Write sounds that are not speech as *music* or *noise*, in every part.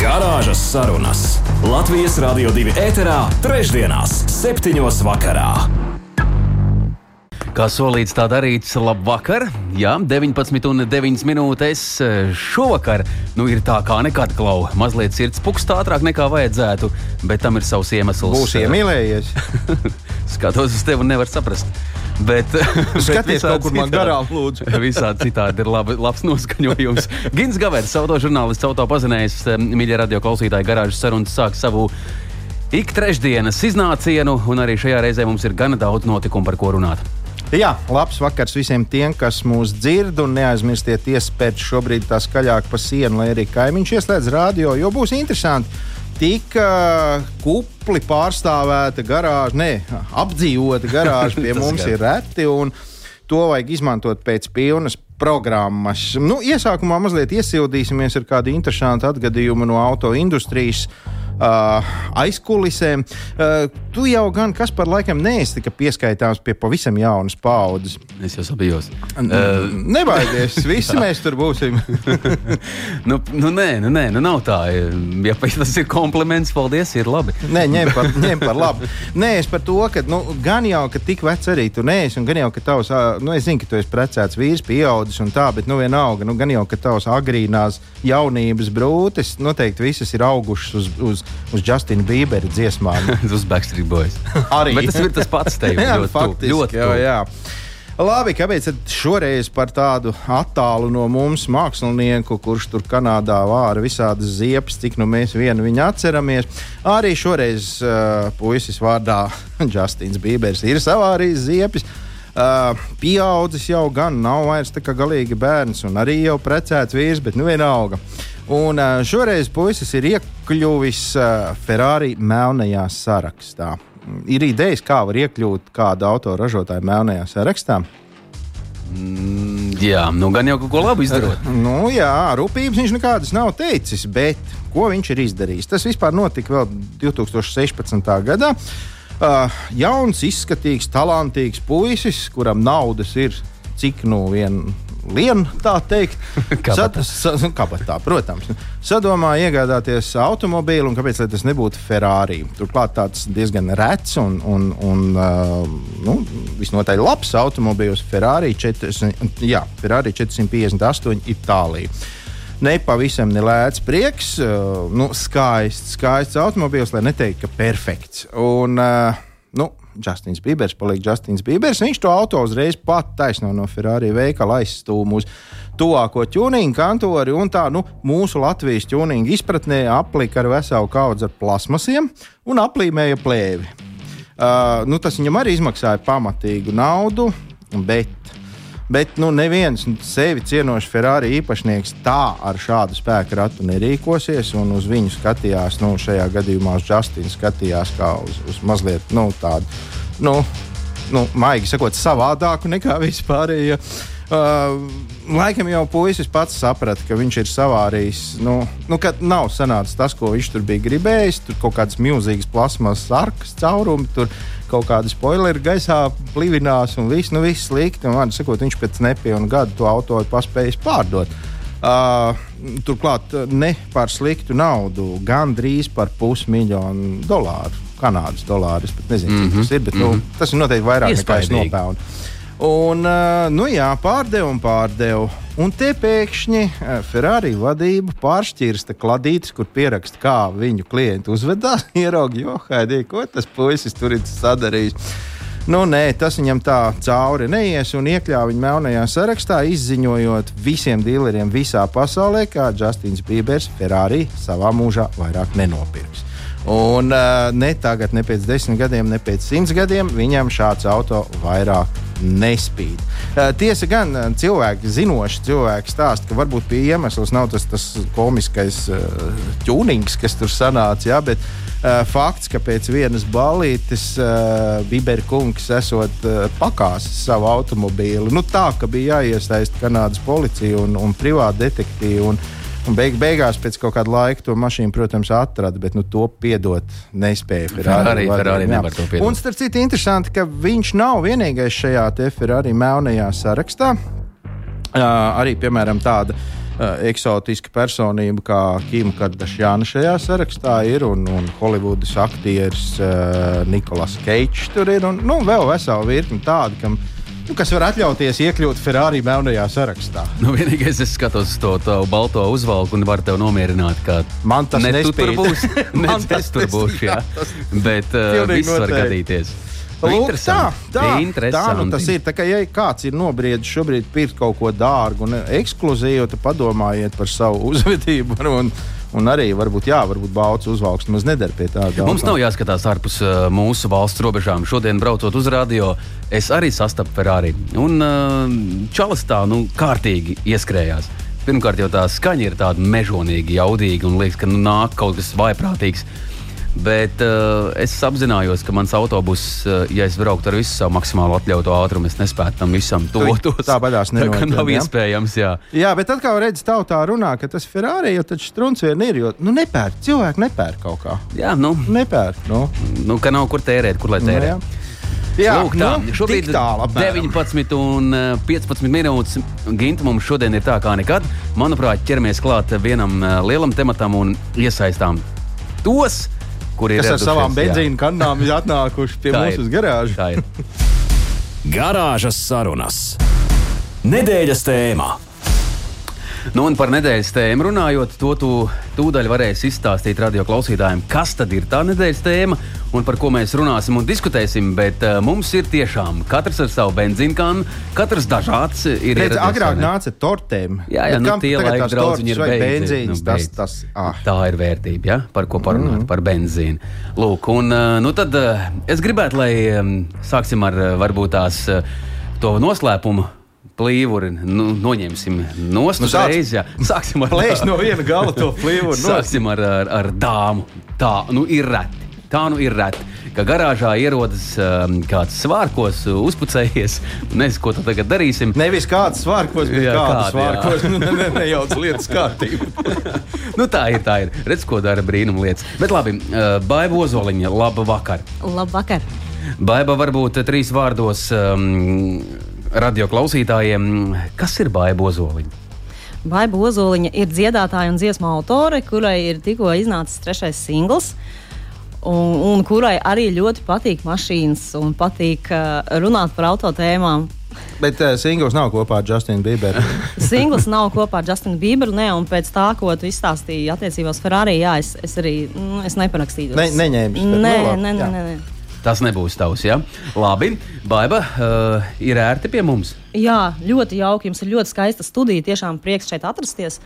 Garāžas sarunas Latvijas Rādio 2 ēterā, trešdienās, septiņos vakarā. Kā solīts, tā darīts. Labvakar! Jā, 19,9 minūtes šovakar. Nu, ir tā kā nekad klauva. Mazliet sirds pukst ātrāk nekā vajadzētu, bet tam ir savs iemesls. Būs iemīlējies. *laughs* Skatos uz tevi un nevar saprast. *laughs* Bet, Skaties, kaut kur man garām, lūdzu. *laughs* visādi citādi ir labi, labs noskaņojums. Gins Gavers, autožurnālists, autopazinējs, mīļie radio klausītāji, garāžas sarunas sāk savu ik trešdienas iznācienu, un arī šajā reizē mums ir gana daudz notikumu, par ko runāt. Jā, labs vakars visiem tiem, kas mūs dzird, un neaizmirstiet iespēt šobrīd tā skaļāk pa sienu, lai arī kaimiņš ieslēdz radio, jo būs interesanti. Tik uh, kupli pārstāvēta garāža, ne apdzīvota garāža pie *laughs* mums ir reti, un to vajag izmantot pēc pilnas programmas. Nu, iesākumā mazliet iesildīsimies ar kādu interesantu atgadījumu no auto industrijas. Uh, aizkulisēm. Uh, tu jau gan kas par laikam neesi pieskaitāms pie pavisam jaunas paudzes. Es jau sabijos. Uh, Nebaidies, visi mēs tur būsim. *laughs* nu, nu, nē, nu, nē, nu nav tā. Ja tas ir kompliments, paldies, ir labi. Nē, ņem par, ņem par labu. Nē, es par to, ka nu, gan jau, ka tik vecs arī tu neesi, un gan jau, ka tavs, nu, es zinu, ka tu esi precēts vīrs, pieaudzis un tā, bet, nu, vienalga, nu, gan jau, ka tavs agrīnās jaunības brūces noteikti visas ir augušas uz, uz, uz Justina Bībera dziesmām. *laughs* uz Backstreet Boys. arī. Bet tas ir tas pats tev. *laughs* jā, ļoti faktiski, tuvu, ļoti jā, jā. Labi, kāpēc šoreiz par tādu attālu no mums mākslinieku, kurš tur Kanādā vāra visādas ziepes, cik nu mēs vienu viņu atceramies? Arī šoreiz uh, puisis vārdā *laughs* Justins Bībers ir savārījis ziepes. Uh, pieaudzis jau gan nav vairs tā kā galīgi bērns, un arī jau precēts vīrs, bet nu vienalga. Un uh, šoreiz puisis ir iekļuvis uh, Ferrari melnajā sarakstā. Ir idejas, kā var iekļūt kāda autoražotāja melnajā sarakstā. Mm, jā, nu gan jau kaut ko labu izdarot. *laughs* Nu, jā, rūpības viņš nekādas nav teicis, bet ko viņš ir izdarījis? Tas vispār notika vēl 2016. gadā. Uh, jauns, izskatīgs, talantīgs puisis, kuram naudas ir cik nu vien lien, tā teikt. *laughs* Kabatā. sa, kabatā, protams. Sadomā iegādāties automobīlu, un kāpēc tas nebūtu Ferrari? Turklāt tāds diezgan rets un, un, un uh, nu, visnotaļ labs automobīls Ferrari, 400, jā, Ferrari 458 Itālijā. Nepavisam nelēts prieks, uh, nu, skaists, skaists automobīls, lai neteiktu, ka perfekts. Un, uh, nu, Justins Bībers paliek Justins Bībers. Viņš to auto uzreiz pat taisno no Ferrari veikala aizstūm uz tuvāko tuningu kantori. Un tā nu, mūsu Latvijas tuninga izpratnē aplika ar veselu kaudzi ar plasmasiem un aplīmēja plēvi. Uh, nu, tas viņam arī izmaksāja pamatīgu naudu, bet Bet nu, neviens sevi cienošs Ferrari īpašnieks tā ar šādu spēku ratu nerīkosies. Uz viņu skatījās, nu, šajā gadījumā uz Justinu skatījās kā uz, uz mazliet nu, tādu, nu, nu, maigi sakot, savādāku nekā vispārējie. Uh, laikam jau puisis pats saprata, ka viņš ir savārījis. Nu, nu, kad nav sanācis tas, ko viņš tur bija gribējis. Tur kaut kādas milzīgas plasmas sarkas caurumi. Tur kaut kāda spoileri gaisā plivinās un viss, nu, viss slikti. Un, man sakot, viņš pēc nepilna gada to auto ir paspējis pārdot. Uh, turklāt ne par sliktu naudu, gan drīz par pusmiljonu dolāru. Kanādas dolāru. Es pat nezinu, mm -hmm. cik tas ir, bet mm -hmm. nu, tas ir noteikti vairāk nekā es nopelnu. Un, uh, nu jā, pārdevu un pārdevu. Un te pēkšņi uh, Ferrari vadība pāršķirsta kladītes, kur pieraksta, kā viņu klienti uzvedās. *laughs* Ieraugi, jo haidī, ko tas puisis tur ir sadarījis. Nu, nē, tas viņam tā cauri neies un iekļāva viņu melnajā sarakstā, izziņojot visiem dealeriem visā pasaulē, ka Justins Bībers Ferrari savā mūžā vairāk nenopirks. Un ne tagad, ne pēc desmit gadiem, ne pēc simts gadiem viņam šāds auto vairāk nespīd. Tiesa gan, cilvēki, zinoši cilvēki stāsta, ka varbūt pie iemesls nav tas, tas komiskais ķūnings, kas tur sanāca, jā, bet fakts, ka pēc vienas balītes Biberkungs esot pakāsis savu automobīli. Nu, tā, ka bija jāiesaista Kanādas policija un, un privāti detektīvi. Un, beig, beigās, pēc kaut kāda laika, to mašīnu, protams, atrada, bet nu, to piedot nespēja. Ferrari, Ferrari nevar to piedot. Un starp citu, interesanti, ka viņš nav vienīgais šajā Ferrari melnajā sarakstā. Uh, arī, piemēram, tāda uh, eksotiska personība kā Kim Kardashiana šajā sarakstā ir, un, un Holivudas aktieris uh, Nikolas Keits tur ir, un nu, vēl vesela virkne tādu, kam nu, kas var atļauties iekļūt Ferrari melnajā sarakstā. Nu, vienīgais, es skatos to tavu balto uzvalku un varu tevi nomierināt, ka man tas ne tu tur nespīd. būs. *laughs* ne tas tur būšu, jā. Bet uh, viss var gadīties. Nu, Lūk, tā, tā, tā nu tas ir. Tā kā, ja kāds ir nobriedis šobrīd pirkt kaut ko dārgu un ekskluzīvu, tad padomājiet par savu uzvedību. *laughs* Un, un arī, varbūt, jā, varbūt baudas uzvalks maz nedara pie tāda. Mums nav jāskatās ārpus uh, mūsu valsts robežām. Šodien, braucot uz radio, es arī sastapu Ferrari. Un uh, Čalis tā nu, kārtīgi ieskrējās. Pirmkārt, jau tā skaņa ir tāda mežonīga, jaudīga un liekas, ka nu, nāk kaut kas vaiprātīgs. Bet uh, es apzinājos, ka mans autobus, uh, ja es brauktu ar visu savu maksimālo atļautu ātrumu, es nespētu tam visam tā baļās *laughs* Tā kā nenoķer, nav jā? iespējams, jā. Jā, bet atkal redzat, tautā runā, ka tas Ferrari jau taču strunts vien ir. Jo, nu, nepērk, cilvēki nepērk kaut kā. Jā, nu, Nepērk. Nu. nu, ka nav kur tērēt, kur lai Nu, tērē. jā. Jā, Lūk, tā, nu, šobrīd apmēram. 19 un uh, 15 minūtes. Ginta mums šodien ir tā kā nekad. Manuprāt, ķeramies klāt vienam lielam tematam un iesaistām tos, kuri ir Kas ar savām benzīna kannām ir atnākuši pie mums uz garāžu. Garāžas sarunas. Nedēļas tēmā. Nu, un par nedēļas tēmu runājot, to tu tūdaļ varēsi izstāstīt radio klausītājiem, kas tad ir tā nedēļas tēma un par ko mēs runāsim un diskutēsim. Bet uh, mums ir tiešām katrs ar savu benzīnkānu, katrs dažāds. Ir Redz, ieradies, agrāk nāca tortēm. Jā, jā nu, kam tie laiki tās draudz, tortes viņi ir benzīns. nu, tas, tas, ah. Tā ir vērtība, ja? par ko parunāt, mm. par benzīnu. Lūk, un, uh, nu tad, uh, es gribētu, lai um, sāksim ar varbūt tās to noslēpumu. Plīvuri nu, noņemsim no Nu, sāc- stūres. Sāksim ar Plēš no viena gala to plīvuru. *laughs* nost. Sāksim ar, ar, ar dāmu. Tā nu ir reti. Tā nu ir reti. Ka garāžā ierodas um, kāds svārkos, uzpucējies. Nezinu, ko tagad darīsim. Nevis kāds svārkos, bet Jā, kāds kādu, jā. svārkos. Nu, *laughs* ne, ne, nejauc lietas kārtību. *laughs* nu, tā ir, tā ir. Redz, ko dara brīnum lietas. Bet labi, uh, Baiba Ozoliņa, laba vakar. Labvakar! Baiba varbūt trīs vārdos um, radio klausītājiem. Kas ir Baiba Ozoliņa? Baiba Ozoliņa ir dziedātāja un dziesmu autore, kurai ir tikko iznācis trešais singls. Un, un kurai arī ļoti patīk mašīnas un patīk uh, runāt par autotēmām. Bet uh, singls nav kopā ar Justinu Bieberu. *laughs* Singls nav kopā ar Justinu Bieberu, ne, un pēc tā, ko tu izstāstīji attiecībās Ferrari, jā, es, es arī mm, es neparakstīju. Ne- neņēmis, bet Nē, nu labi, nē, nē, nē, nē. Tas nebūs tavs, ja? Labi, Baiba uh, ir ērti pie mums. Jā, ļoti jauki. Jums ir ļoti skaista studija. Tiešām prieks šeit atrasties.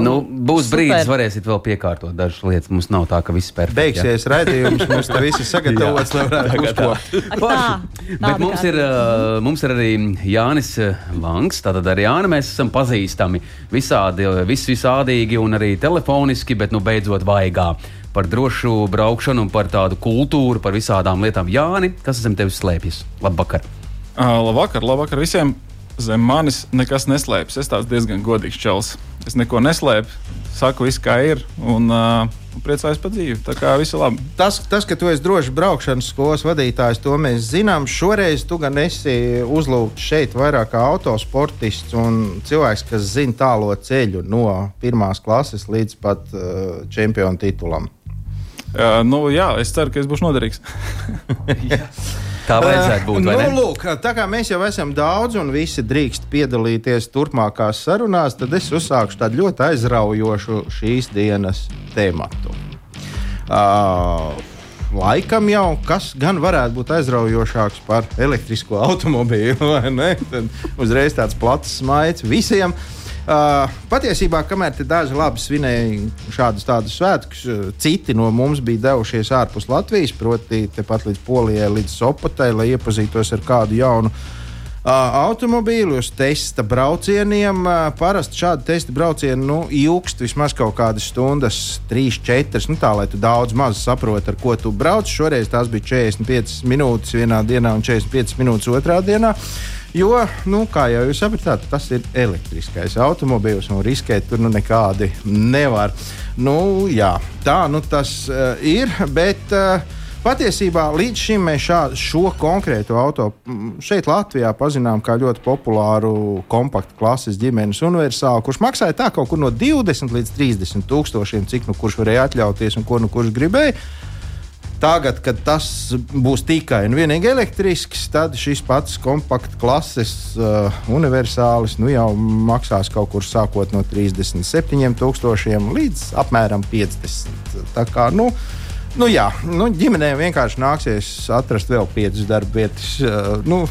Nu, būs Super. brīdis, varēsiet vēl piekārtot dažas lietas. Mums nav tā, ka viss ir perfekts. ja? Beigsies redzējums, mums te viss ir sagatavots, lai varētu tāda Bet mums ir, uh, mums ir arī Jānis Langs. Tātad ar Jānu mēs esam pazīstami visādi, vis, visādīgi un arī telefoniski, bet nu beidzot vaigā. Par drošu braukšanu, un par tādu kultūru, par visādām lietām. Jāni, kas zem tevis slēpjas? Labvakar! Uh, labvakar, labvakar visiem. Zem manis nekas neslēpjas. Es tāds diezgan godīgs čels. Es neko neslēpu, saku visu, kā ir, un uh, priecājos par dzīvi. Tā kā viss ir labi. Tas, tas, ka tu esi drošs braukšanas skolas vadītājs, to mēs zinām. Šoreiz tu gan esi uzlūgts šeit vairāk kā autosportists un cilvēks, kas zina tālo ceļu no pirmās klases līdz pat uh, čempionu titulam. Uh, nu, jā, es ceru, ka es būšu noderīgs. *laughs* Tā vajadzētu būt. vai Nu, lūk, tā kā mēs jau esam daudz un visi drīkst piedalīties turpmākās sarunās, tad es uzsākšu tādu ļoti aizraujošu šīs dienas tēmatu. Uh, laikam jau kas gan varētu būt aizraujošāks par elektrisko automobīlu, *laughs* vai ne? Tad uzreiz tāds plats smaids visiem. Uh, patiesībā, kamēr daži labi svinēja šādus tādus svētkus, uh, citi no mums bija devušies ārpus Latvijas, proti, tepat līdz Polijai, līdz Sopotai, lai iepazītos ar kādu jaunu automobīli uz testa braucieniem. Uh, parasti šādi testa braucieni nu, ilgst vismaz kaut kādas stundas, 3, 4. Nu, tā lai tu daudz maz saproti, ar ko tu brauc. Šoreiz tās bija 45 minūtes vienā dienā un 45 minūtes otrā dienā. Jo, nu, kā jau jūs sapratāt, tas ir elektriskais automobīls un riskēt tur nu nekādi nevar. Nu, jā, tā nu tas uh, ir. Bet, uh, Patiesībā līdz šim mēs šā, šo konkrēto auto šeit Latvijā pazinām kā ļoti populāru kompaktu klases ģimenes universālu, kurš maksāja tā kaut kur no 20 līdz 30 tūkstošiem, cik nu kurš varēja atļauties un ko nu kurš gribēja. Tagad, kad tas būs tikai un vienīgi elektrisks, tad šis pats kompakts klases uh, universālis nu, jau maksās kaut kur sākot no 37,000 līdz apmēram 50. Tā kā, nu, Nu, jā, nu, ģimenēm vienkārši nāksies atrast vēl piecas darba vietas. Uh, nu,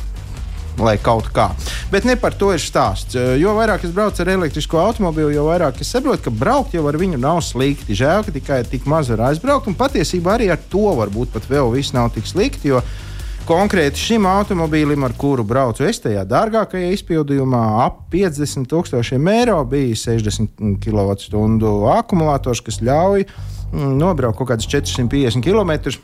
lai kaut kā. Bet ne par to ir stāsts. Jo vairāk es braucu ar elektrisko automobīlu, jo vairāk es saprotu, ka braukt jau ar viņu nav slikti. Žēl, ka tikai tik maz var aizbraukt, un patiesībā arī ar to varbūt pat vēl viss nav tik slikti. Konkrēti šim automobīlim, ar kuru braucu es tajā dārgākajā izpildījumā, ap 50,000 eiro bija 60 kWh akumulators, kas ļauj nobraukt kaut kādus 450 km.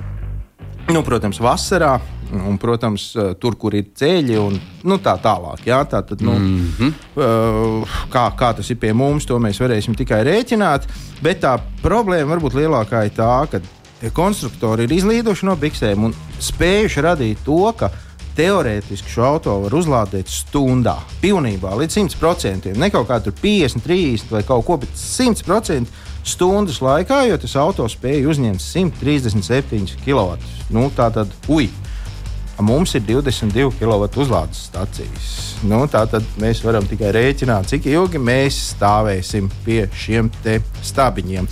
Nu, protams, vasarā, un, protams, eh, tur, kur ir ceļi un nu, tā tālāk. Jā, tā tad, nu, mm -hmm. kā, kā tas ir pie mums, to mēs varēsim tikai rēķināt. Bet tā problēma varbūt lielākā ir tā, ka konstruktori ir izlīduši no biksēm un spējuši radīt to, ka teorētiski šo auto var uzlādēt stundā. Pilnībā līdz 100%. Ne kaut kā 50, 30 vai kaut ko, bet 100% stundas laikā, jo tas auto spēja uzņemt 137 kW. Nu, tā tad, ui! Mums ir 22 kW uzlādes stācijas. Nu, tā tad mēs varam tikai rēķināt, cik ilgi mēs stāvēsim pie šiem stābiņiem.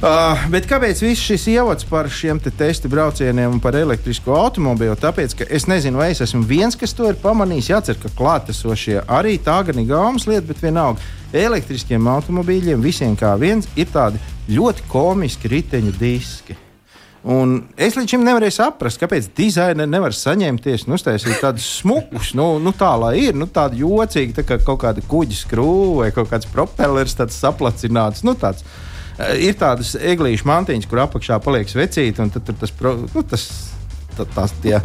Uh, bet kāpēc viss šis ievads par šiem te testa braucieniem un par elektrisko automobīlu? Tāpēc, ka es nezinu, vai es esmu viens, kas to ir pamanījis. Jācer, ka klātesošie arī tā gan ir gaumas lieta, bet vienalga elektriskiem automobīļiem visiem kā viens ir tādi ļoti komiski riteņu diski. Un es līdz šim nevarēju saprast, kāpēc dizaineri nevar saņemties un uztaisīt tādus smukus, nu, nu tā lai ir, nu tādi jocīgi, tā kā kaut kāda kuģa skrūve vai kaut kāds propellers, tāds saplacināts. Nu, tāds, ir tādas eglīšu mantiņas, kur apakšā paliek svecīti, un tad tur tas, nu, tas tās tie,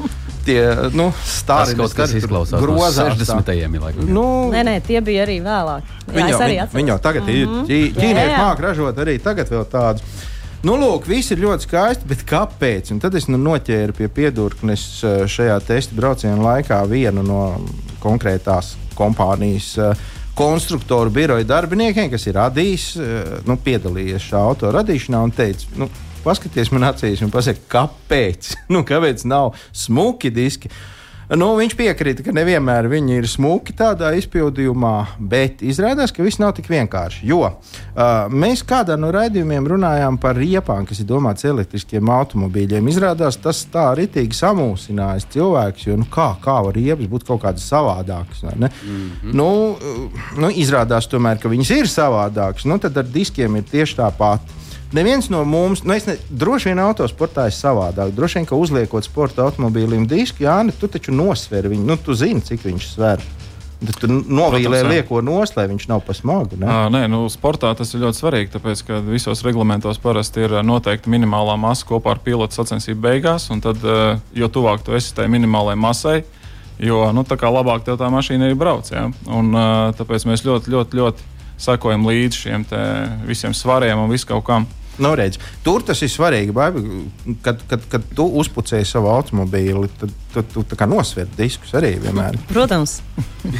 tie nu, stāsti kaut kas izklausās grozās. No 60. laikam. Nu, nē, nē, tie bija arī vēlāk. Viņi jau, arī viņi, viņi jau tagad mm -hmm. ir mhm. ķīnieši māk ražot arī tagad vēl tādus. Nu, lūk, viss ir ļoti skaisti, bet kāpēc? Un tad es nu, noķēru pie piedurknes eh, šajā testa brauciena laikā vienu no konkrētās kompānijas uh, konstruktoru biroja darbiniekiem, kas ir radījis, eh, nu, piedalījies šā auto radīšanā un teica, nu, paskaties man acīs un pasakiet, kāpēc? *laughs* nu, kāpēc nav smuki diski? Nu, viņš piekrita, ka nevienmēr viņi ir smuki tādā izpildījumā, bet izrādās, ka viss nav tik vienkārši. Jo uh, mēs kādā no raidījumiem runājām par riepām, kas ir domāts elektriskiem automobīļiem. Izrādās, tas tā ritīgi samulsinājis cilvēks, jo nu, kā, kā var riepas būt kaut kādas savādākas. Mm -hmm. nu, nu, izrādās tomēr, ka viņas ir savādākas. Nu, tad ar diskiem ir tieši tāpat neviens no mums, nu, ne, droši vien autosportā ir savādāk. Droši vien, ka uzliekot sporta automobīlim disku, Jā, tu taču nosver viņu, nu, tu zini, cik viņš sver. Tad tu novīlē lieko nost, lai viņš nav pa smagu. Ne? À, nē, nu, sportā tas ir ļoti svarīgi, tāpēc, ka visos reglamentos parasti ir noteikta minimālā masa kopā ar pilotu sacensību beigās, un tad, jo tuvāk tu esi tai minimālajai masai, jo nu, tā labāk tev tā mašīna arī brauc. Ja? Un, tāpēc mēs ļoti, ļoti, ļoti sekojam līdzi šiem visiem svariem un visu kaut kam. Nu, redz, tur tas ir svarīgi. Baiba, kad, kad, kad tu uzpucēji savu automobīli, tad tu, tu, tu nosver diskus arī vienmēr. Protams,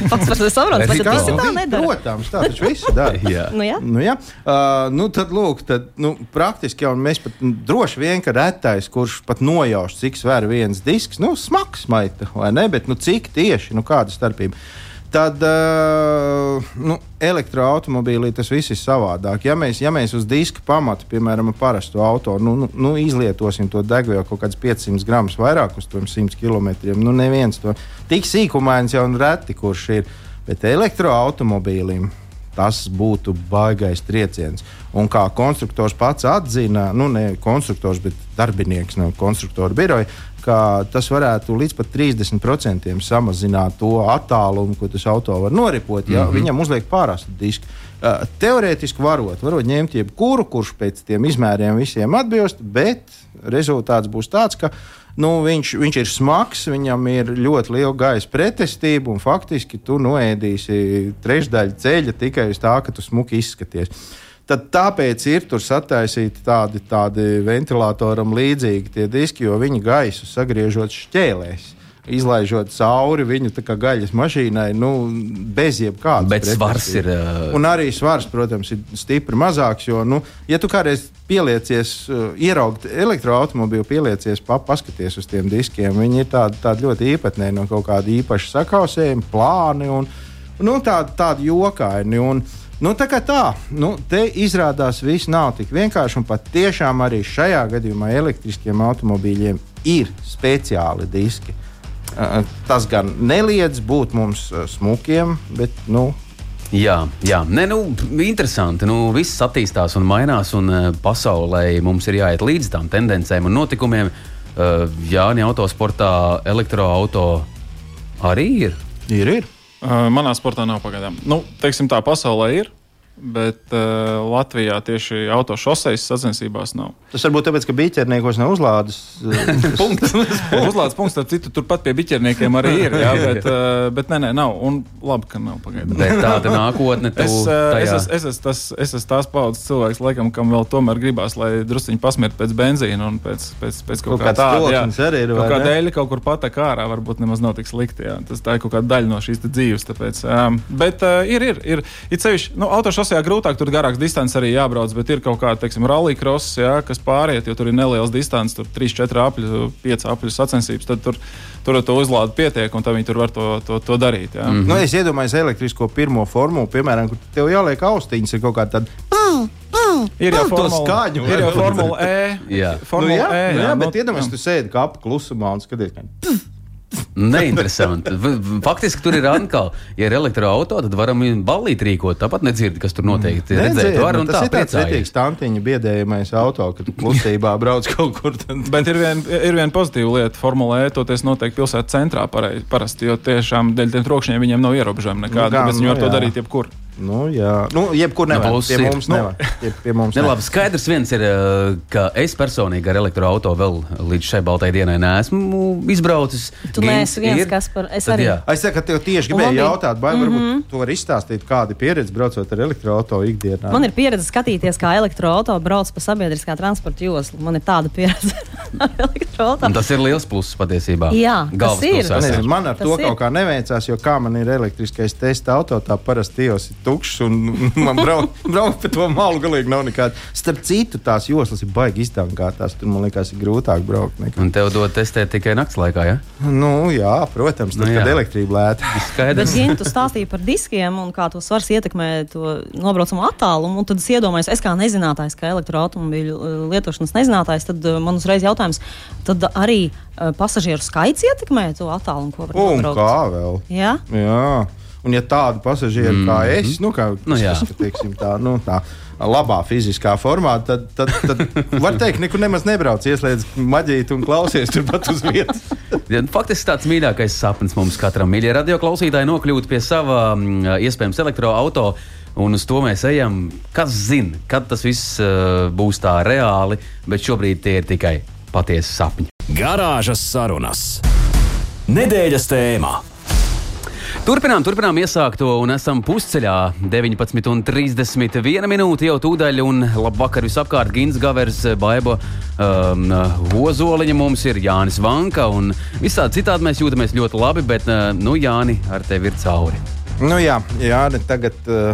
pats par to saprotu. Bet tas tā nedara. Protams, tā taču visi dara. *laughs* jā. Nu, jā. Nu, jā. Uh, nu, tad, lūk, tad, nu, praktiski jau mēs pat nu, droši vien, ka retais, kurš pat nojauš, cik sver viens disks, nu, smags maita, vai ne? Bet, nu, cik tieši, nu, kāda starpība? Tad uh, nu, elektroautomobīlī tas viss ir savādāk. Ja mēs, ja mēs uz diska pamata, piemēram, parastu auto, nu, nu, nu, izlietosim to degvielu kaut kādus 500 gramus vairāk uz 100 km, nu neviens to tik sīkumains jau reti kurš ir. Bet elektroautomobīlim tas būtu baigais trieciens. Un kā konstruktors pats atzina, nu ne konstruktors, bet darbinieks no konstruktora biroja, ka tas varētu līdz pat 30% samazināt to attālumu, ko tas auto var noripot, ja mm -hmm. viņam uzliek pārāstu disku. Teorētiski varot, varot ņemt jebkuru, kurš pēc tiem izmēriem visiem atbilst, bet rezultāts būs tāds, ka nu, viņš, viņš ir smags, viņam ir ļoti liela gaisa pretestība, un faktiski tu noēdīsi trešdaļu ceļa tikai uz tā, ka tu smuki izskaties. Tad tāpēc ir tur sataisīti tādi, tādi ventilatoram līdzīgi tie diski, jo viņi gaisu sagriežot šķēlēs izlaižot cauri viņu gaļas mašīnai, nu, bez jebkādas. Bet svars ir. Uh... Un arī svars, protams, ir stipri mazāks. Jo, nu, ja tu kādreiz pieliecies, uh, ieraugt elektroautobīlu, pieliecies, pa, paskaties uz tiem diskiem, viņi ir tādi, tādi ļoti īpatnēji no kaut kāda īpaša sakausējuma, plāni un nu, tādi, tādi jokaini. Un, Nu, tā kā tā, nu, te izrādās, viss nav tik vienkārši. Un pat tiešām arī šajā gadījumā elektriskiem automobīļiem ir speciāli diski. Tas gan neliedz būt mums smukiem, bet nu, Jā, jā. Nē, nu, interesanti. Nu, viss attīstās un mainās, un uh, pasaulē mums ir jāiet līdz tām tendencēm un notikumiem. Uh, jā, autosportā elektroautorāta arī ir. Ir, ir. Manā sportā nav pagaidām. Nu, teiksim tā, pasaulē ir. Bet uh, Latvijā tieši autošoseis sacensībās nav. Tas varbūt tāpēc, ka biķerniekos nav uzlādes *laughs* punkts. *laughs* uzlādes punkts, tad citu turpat pie biķerniekiem arī ir. Jā, *laughs* bet, uh, bet nē, nē, nav. Un labi, ka nav pagaidām. Tāda nākotne tu es, uh, es, es, es, es, tas, es esmu tās paudzes cilvēks, laikam, kam vēl tomēr gribās, lai drusciņi pasmirt pēc benzīna un pēc, pēc, pēc kaut, kaut kā tāda. Arī ir, kaut kā dēļ kaut kur patek ārā, varbūt nemaz nav tik slikti. Jā. Tas tā ir kaut kāda daļa no šīs dzīves. Tāpēc, um, bet uh, ir, ir, ir, ir sevišķi, nu, autošoseis krosā grūtāk, tur garāks distance arī jābrauc, bet ir kaut kāda, teiksim, rallija krosa, jā, kas pāriet, jo tur ir neliels distance, tur 3, 4 apļu, 5 apļu sacensības. Tad tur, tur to uzlādi pietiek, un viņi tur var to, to, to darīt. Jā. Mm -hmm. nu, es iedomājos elektrisko pirmo formulu, piemēram, kur tev jāliek austiņas, ir kaut kāda tāda. Ir jau formula, skaņu, ir jau formula E. *laughs* Jā, formula nu, jā, e, jā, jā, bet nu, iedomājieties, tu sēdi kāpu klusumā un skaties, kā. Neinteresanti. Faktiski tur ir atkal, ja ir elektroautorāta, tad varam ballīt rīkot. Tāpat nedzird, kas tur noteikti ir. Redzēt, var, nu, tas tā, ir tāds vērtīgs tantiņa biedējamais auto, kad klusībā brauc kaut kur. Tad... Bet ir viena vien pozitīva lieta. Formulē, toties noteikti pilsētas centrā parasti, jo tiešām dēļ tiem trokšņiem viņiem nav ierobežojumi nekādi. Nu, gan, viņi var nu, to darīt jebkur. Nu, jā, nu, jebkur nevar. Nu, pie mums nu, nevar. Pie, pie mums. Labi, skaidrs viens ir, eh, ka es personīgi ar elektroautorātu vēl līdz šai baltai dienai neesmu izbraucis. Tu neesi viens, ir. kas par es Tad, arī. Jā. Es saku, ka tev tieši gribēju jautāt, vai mm -hmm. varbūt mhm. tu vari izstāstīt, kāda ir pieredze braucot ar elektroautorātu ikdienā. Man ir pieredze skatīties, kā elektroautorāta brauc pa sabiedriskā transporta joslu. Man ir tāda pieredze *laughs* ar elektroautorātu. Tas ir liels pluss patiesībā. Jā, tas ir. Nezinu, man ar tas to ir. kaut kā neveicās, jo kā man ir elektriskais testa auto, tā parasti tos ir tukšs un *laughs* man braukt brauk pa to malu galīgi nav nekāda. Starp citu, tās joslas ir baigi izdankātās. Tur man liekas, ir grūtāk braukt. Nekā. Un tev dod testēt tikai naktas laikā, ja? Nu, jā, protams, tad, nu, jā. kad elektrība lēta. Bet, ja tu stāstīji par diskiem un kā to svars ietekmē to nobraucamo attālumu, tad es iedomājos, es kā nezinātājs, kā elektroautomobīļu uh, lietošanas nezinātājs, tad uh, man uzreiz jautājums, tad arī uh, pasažieru skaits ietekmē to attālumu, ko var nobraukt? Un kā vēl? Jā. jā. Un, ja tādu pasažieru mm -hmm. kā es, nu, kā, nu, jā. teiksim, tā, nu, tā labā fiziskā formā, tad, tad, tad *laughs* var teikt, nekur nemaz nebrauc, ieslēdz maģiju un klausies turpat uz vietas. *laughs* ja, nu, faktiski tāds mīļākais sapnis mums katram mīļie radio klausītāji nokļūt pie sava mm, iespējams elektroautorāta. Un uz to mēs ejam. Kas zina, kad tas viss uh, būs tā reāli, bet šobrīd tie ir tikai patiesi sapņi. Garāžas sarunas. Nedēļas tēmā. Turpinām, turpinām iesākto un esam pusceļā. 19,31 minūte jau tūdaļ, un labvakar visapkārt Gins Gavers, Baiba um, Ozoliņa mums ir Jānis Vanka, un visādi citādi mēs jūtamies ļoti labi, bet, uh, nu, Jāni, ar tevi ir cauri. Nu jā, Jāni, tagad uh,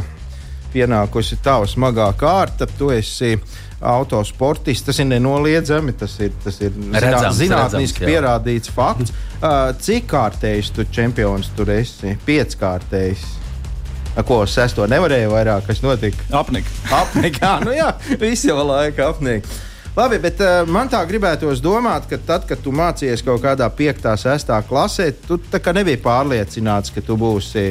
pienākusi tava smagā kārta, tu esi autosportists. Tas ir nenoliedzami, tas ir, tas ir redzams, zinātniski redzams, pierādīts fakts. Uh, cik kārtējs tu čempions tur esi? Pieckārtējs. Ko sesto nevarēja vairāk, kas notika? Apnika. Apnika, nu jā, visi jau laika apnika. Labi, bet uh, man tā gribētos domāt, ka tad, kad tu mācījies kaut kādā 5. un 6. klasē, tu nebija pārliecināts, ka tu būsi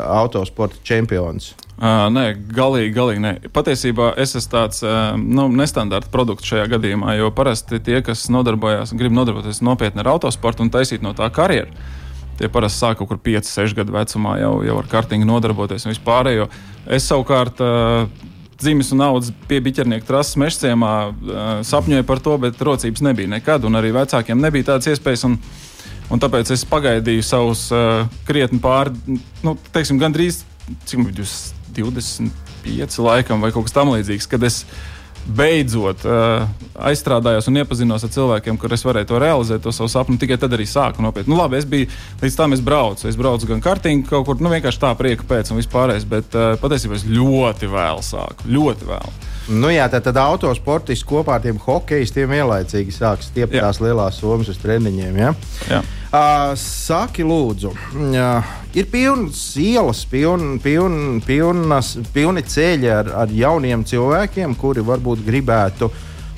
autosporta čempions. Uh, nē, galīgi, galīgi nē. Patiesībā es esmu tāds uh, nu, nestandarta produkts šajā gadījumā, jo parasti tie, kas nodarbojas, grib nodarboties nopietni ar autosportu un taisīt no tā karjeru, tie parasti sāk kaut kur 5, 6 gadu vecumā jau, jau ar kartingu nodarboties un vispārējo. Es savukārt. Uh, Zīmes un naudas pie biķernieka trases mežciemā sapņoju par to, bet rocības nebija nekad, un arī vecākiem nebija tādas iespējas. Un, un tāpēc es pagaidīju savus uh, krietni pāri, nu, teiksim, gandrīz cik man bija 25 laikam vai kaut kas tamlīdzīgs, kad es beidzot uh, aizstrādājos un iepazinos ar cilvēkiem, kur es varēju to realizēt, to savu sapni. Tikai tad arī sāku nopietni. Nu, labi, es biju līdz tam, es braucu. Es braucu gan kartiņā, kaut kur nu, vienkārši tā prieka pēc un vispārējais, bet uh, patiesībā es ļoti vēlu sāku. Ļoti vēlu. Nu jā, tad, tad autosportisti kopā ar tiem hokeistiem ielaicīgi sāk stiept tās lielās somas uz treniņiem. Ja? Jā. Uh, saki, lūdzu, uh, ir pilnas ielas, piln, piln, pilnas, pilni ceļi ar, ar jauniem cilvēkiem, kuri varbūt gribētu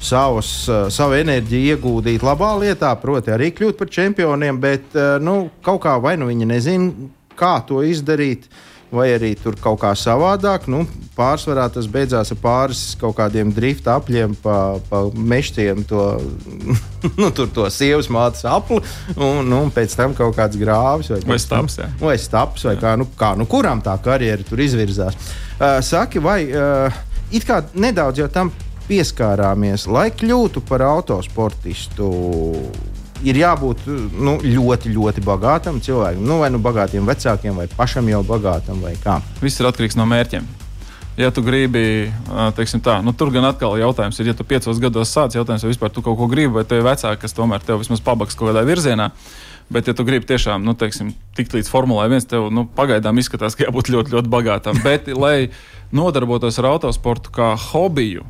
savus, uh, savu enerģiju ieguldīt labā lietā, proti, arī kļūt par čempioniem, bet uh, nu, kaut kā vai nu viņi nezina, kā to izdarīt. Uh, vai arī tur kaut kā savādāk. Nu, pārsvarā tas beidzās ar pāris kaut kādiem drifta apļiem, pa, pa mežiem, to, *laughs* nu, to sievas mātes apli, un nu, pēc tam kaut kāds grāvis vai, vai stāps. Jā. Vai stāps, vai jā. kā, nu, kā nu, kuram tā karjera tur izvirzās. Uh, saki, vai uh, it kā nedaudz jau tam pieskārāmies, lai kļūtu par autosportistu? Ir jābūt nu, ļoti, ļoti bagātam cilvēkam. Nu, vai nu bagātiem vecākiem, vai pašam jau bagātam, vai kā. Viss ir atkarīgs no mērķiem. Ja tu gribi, teiksim tā, nu, tur gan atkal jautājums ir, ja tu piecos gados sāc jautājums, vai vispār tu kaut ko gribi, vai tev ir vecāki, kas tomēr tev vismaz pabaks kaut kādā virzienā. Bet, ja tu gribi tiešām nu, teiksim, tikt līdz formulai, viens tev nu, pagaidām izskatās, ka jābūt ļoti, ļoti bagātam. *laughs* Bet, lai nodarbotos ar autosportu kā hobiju,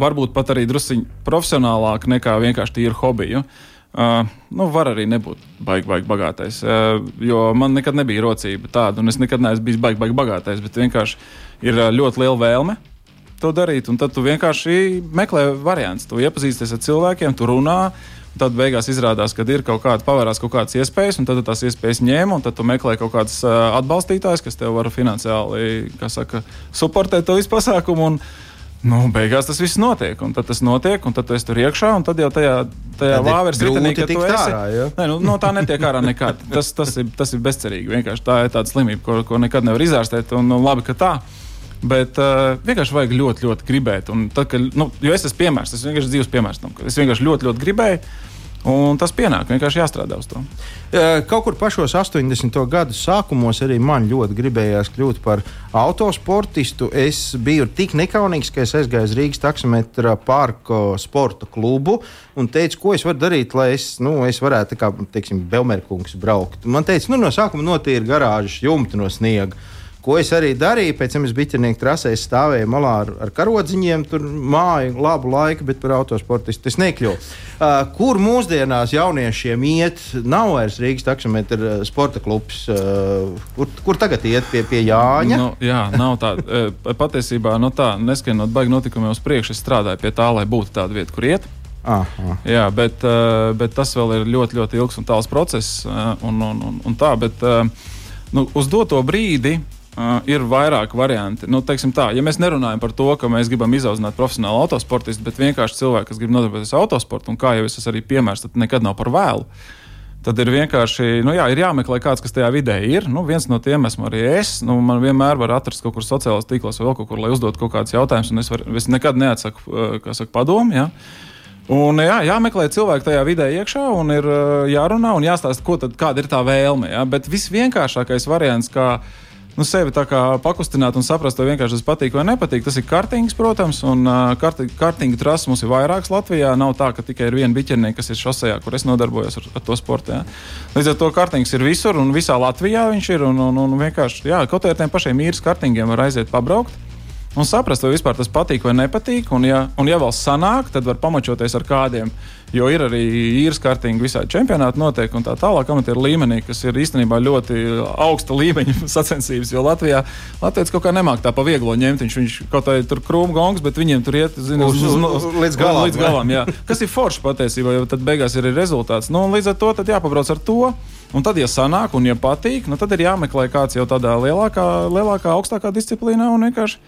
varbūt pat arī druskuļi profesionālāk nekā vienkārši tīru hobiju. Uh, Uh, nu, var arī nebūt baigi, baigi bagātais. Uh, jo man nekad nebija rocība tāda, un es nekad neesmu bijis baigi, baigi bagātais. Bet vienkārši ir uh, ļoti liela vēlme to darīt. Un tad tu vienkārši meklē variantus. Tu iepazīsties ar cilvēkiem, tu runā. Tad beigās izrādās, ka ir kaut kāda pavērās kaut kādas iespējas, un tad tās iespējas ņem, un tad tu meklē kaut kādus uh, atbalstītājus, kas tev var finansiāli, kā saka, supportēt to visu pasākumu. Un, Nu, beigās tas viss notiek, un tad tas notiek, un tad tu esi tur iekšā, un tad jau tajā, tajā vāveres ritenī, ka tu esi. Ārā, ja? Nē, nu, no tā netiek ārā nekad. *laughs* Tas, tas, ir, tas ir bezcerīgi. Vienkārši tā ir tāda slimība, ko, ko nekad nevar izārstēt, un nu, labi, ka tā. Bet uh, vienkārši vajag ļoti, ļoti gribēt. Un tad, kad, nu, jo es esmu piemērs, tas vienkārši dzīves piemērs tam, ka es vienkārši ļoti, ļoti gribēju. Un tas pienāk, vienkārši jāstrādā uz to. Kaut kur pašos 80. gadu sākumos arī man ļoti gribējās kļūt par autosportistu. Es biju tik nekaunīgs, ka es aizgāju uz Rīgas taksometra parka sporta klubu un teicu, ko es varu darīt, lai es, nu, es varētu, kā teiksim, Belmerkungs braukt. Man teica, nu, no sākuma notīra garāžas jumtu no sniega. Ko es arī darīju, pēc tam es biķernieku trasē stāvēju malā ar, ar karodziņiem, tur māju labu laiku, bet par autosportistu es nekļuvu. Uh, kur mūsdienās jauniešiem iet, nav vairs Rīgas taksometra uh, sporta klubs, uh, kur, kur tagad iet pie, pie Jāņa? Nu, jā, nav tā. *laughs* Uh, patiesībā no nu tā, neskaidrot baigi notikumiem uz priekšu, es strādāju pie tā, lai būtu tāda vieta, kur iet. Aha. Jā, bet, uh, bet tas vēl ir ļoti, ļoti ilgs un tāls process. Uh, un, un, un, un tā, bet, nu, uz doto brīdi Uh, ir vairāk varianti. Nu, tā, ja mēs nerunājam par to, ka mēs gribam izaudzināt profesionālu autosportistu, bet vienkārši cilvēku, kas grib nodarboties ar autosportu, un kā jau es arī piemērs, tad nekad nav par vēlu. Tad ir vienkārši nu, jā, ir jāmeklē kāds, kas tajā vidē ir. Nu, viens no tiem esmu arī es. Nu, man vienmēr var atrast kaut kur sociālajos tīklos vai vēl kaut kur, lai uzdotu kaut kādus jautājumus, un es, var, es nekad neatsaku uh, saka, padomu. Ja? Un, jā, jāmeklē cilvēki tajā vidē iekšā, un ir uh, jārunā un jāstāsta, tad, kāda ir tā vēlme. Ja? Bet visvienkāršākais variants, kā nu, sevi pakustināt un saprast, vai vienkārši tas patīk vai nepatīk. Tas ir kartings, protams, un uh, kartinga trases mums ir vairākas Latvijā. Nav tā, ka tikai ir viena biķernieka, kas ir šosejā, kur es nodarbojos ar, ar to sportu. Jā. Līdz ar to kartings ir visur un visā Latvijā viņš ir. Un, un, un vienkārši, jā, kaut arī ar tiem pašiem īres kartingiem var aiziet pabraukt. un saprast, vai vispār tas patīk vai nepatīk. Un, ja, un ja vēl sanāk, tad var pamačoties ar kādiem. Jo ir arī īres kārtīgi, visādi čempionāti notiek un tā tālāk, amatieru līmenī, kas ir īstenībā ļoti augsta līmeņa *laughs* sacensības. Jo Latvijā Latvijas kaut kā nemāk tā pa vieglo ņemt. Viņš, viņš kaut kā tur krūmu gongs, bet viņiem tur iet zini, Uz- uz- līdz galam, Līdz galam jā. Kas ir forši patiesībā, jo tad beigās ir arī rezultāts. Nu, līdz ar to tad jāpabrauc ar to. Un tad, ja sanāk un ja patīk, nu, tad ir jāmeklē kāds jau tādā lielākā, lielākā augstākā disciplīnā un vienkārši.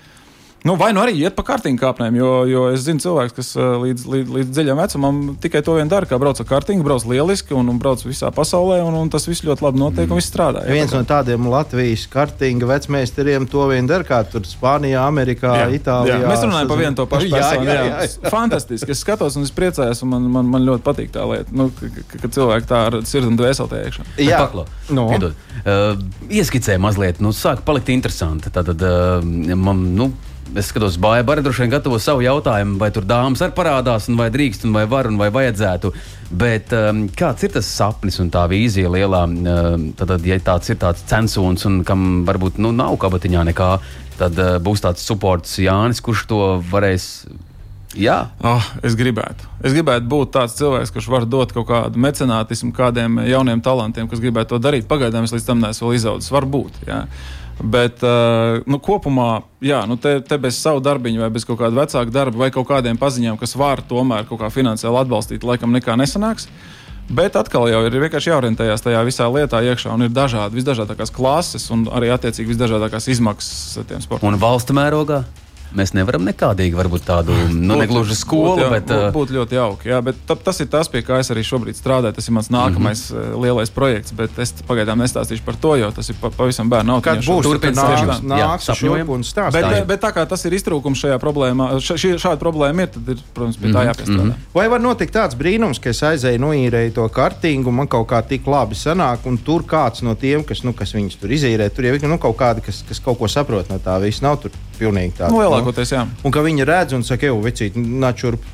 Nu, vai nu arī iet pa kārtīgu kāpnēm, jo, jo es zinu cilvēks, kas uh, līdz, līdz, līdz dziļam vecumam tikai to vien dara, kā brauc ar kārtīgu, brauc lieliski un, un brauc visā pasaulē, un, un tas viss ļoti labi notiek un viss strādā. jā. Viens no tādiem Latvijas kartinga vecmeistariem to vien dara, kā tur Spānijā, Amerikā, Jā, Itālijā. jā. Mēs runājam par vienu to pašu *laughs* Jā, personu. jā, Jā, jā, jā. Fantastiski. Es skatos un es priecājos, un man, man, man ļoti patīk tā lieta, nu, ka, ka, cilvēki tā ar sirdi un dvēseli tajā iekšā. Jā, Jā. paklau. No. Piedod. Uh, ieskicē mazliet, nu, sāk palikt interesanti. Tad, uh, man, nu, es skatos, Bāja Bara droši vien gatavo savu jautājumu, vai tur dāmas arī parādās, vai drīkst, vai var, vai vajadzētu. Bet um, kāds ir tas sapnis un tā vīzija lielā? Um, tad, ja tāds ir tāds censūns, un kam varbūt nu, nav kabatiņā nekā, tad uh, būs tāds supports Jānis, kurš to varēs. Jā, Oh, es gribētu. Es gribētu būt tāds cilvēks, kurš var dot kaut kādu mecenātismu kādiem jauniem talantiem, kas gribētu to darīt. Pagaidām es līdz tam neesmu izaudzis. Varbūt. Jā. Bet uh, nu, kopumā, jā, nu, te, te bez savu darbiņu, vai bez kaut kāda vecāka darba, vai kaut kādiem paziņām, kas var tomēr kaut kā finansiāli atbalstīt, laikam nekā nesanāks. Bet atkal jau ir vienkārši jāorientējas tajā visā lietā iekšā, un ir dažādi, visdažādākās klases, un arī attiecīgi visdažādākās izmaksas tiem sportam. un valsts mērogā. Mēs nevaram nekādīgi, varbūt tādu *laughs* nu, negluži skolu, būtu, bet jā, uh, būtu ļoti jauki. Jā, bet ta, tas ir tas, pie kā es arī šobrīd strādāju. Tas ir mans nākamais mm -hmm. lielais projekts, bet es pagaidām nestāstīšu par to, jo tas ir pa, pavisam bērnu Kad autiņš. būs Turpin tur stāstīt. nāks, Jā, šurp un stāstīs. Bet, Tā ir. bet tā kā tas ir iztrūkums šajā problēmā, šī, šāda problēma ir, tad ir, protams, pie Mhm, tā jāpiestrādā. Vai var notikt tāds brīnums, ka es aizēju, noīrēju to kartīgu, un man kaut kā tik labi sanāk, un tur kāds no tiem, kas, nu, kas viņus tur izīrē, tur jau ir nu, kaut kādi, kas, kas kaut ko saprot no tā visa. Nav tur pilnīgi tāda. Nu, lielākoties, jā. Un ka viņi redz un saka, jau, vecīt, nāc šurp,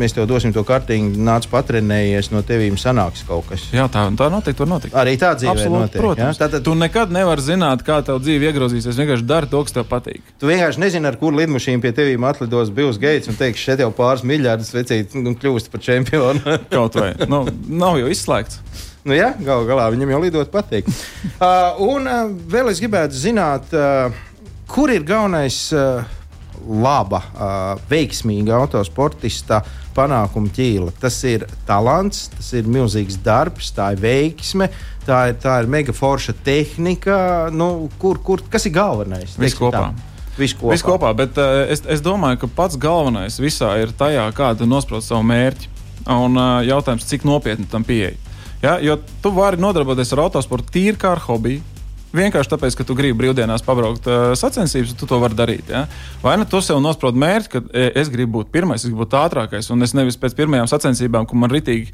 mēs tev dosim to kartīgu, nāc patrenējies, no tevīm sanāks kaut kas. Jā, tā, tā noteikti var notikt. Arī tā dzīve Absolūti, notiek. protams. Ja? Tātad Tu nekad nevari zināt, kā tev dzīve iegrozīsies. Vienkārši dari to, kas tev patīk. tu vienkārši nezini, ar kuru lidmašīnu pie tevīm atlidos Bills Gates un teiks, šeit jau pāris miljardus vecīt un kļūst par čempionu. *laughs* Kaut vai. Nu, nav jau izslēgts. Nu, jā, galu galā viņam jau lidot patīk. *laughs* uh, un uh, vēl es gribētu zināt, uh, kur ir galvenais uh, laba, veiksmīga autosportista panākuma ķīla. Tas ir talants, tas ir milzīgs darbs, tā ir veiksme, tā ir, tā ir mega forša tehnika. Nu, kur, kur, kas ir galvenais? Viss kopā. tā. Viss kopā. Viss kopā, bet uh, es, es domāju, ka pats galvenais visā ir tajā, kā tu nosprauc savu mērķi. Un uh, jautājums, cik nopietni tam pieeja. Ja? Jo tu vari nodarboties ar autosportu tīri kā ar hobiju. Vienkārši tāpēc, ka tu gribi brīvdienās pabraukt uh, sacensības, tu to vari darīt. Ja? Vai nu tu sev nosprauc mērķi, ka e, es gribu būt pirmais, es gribu būt ātrākais, un es nevis pēc pirmajām sacensībām, kur man ritīgi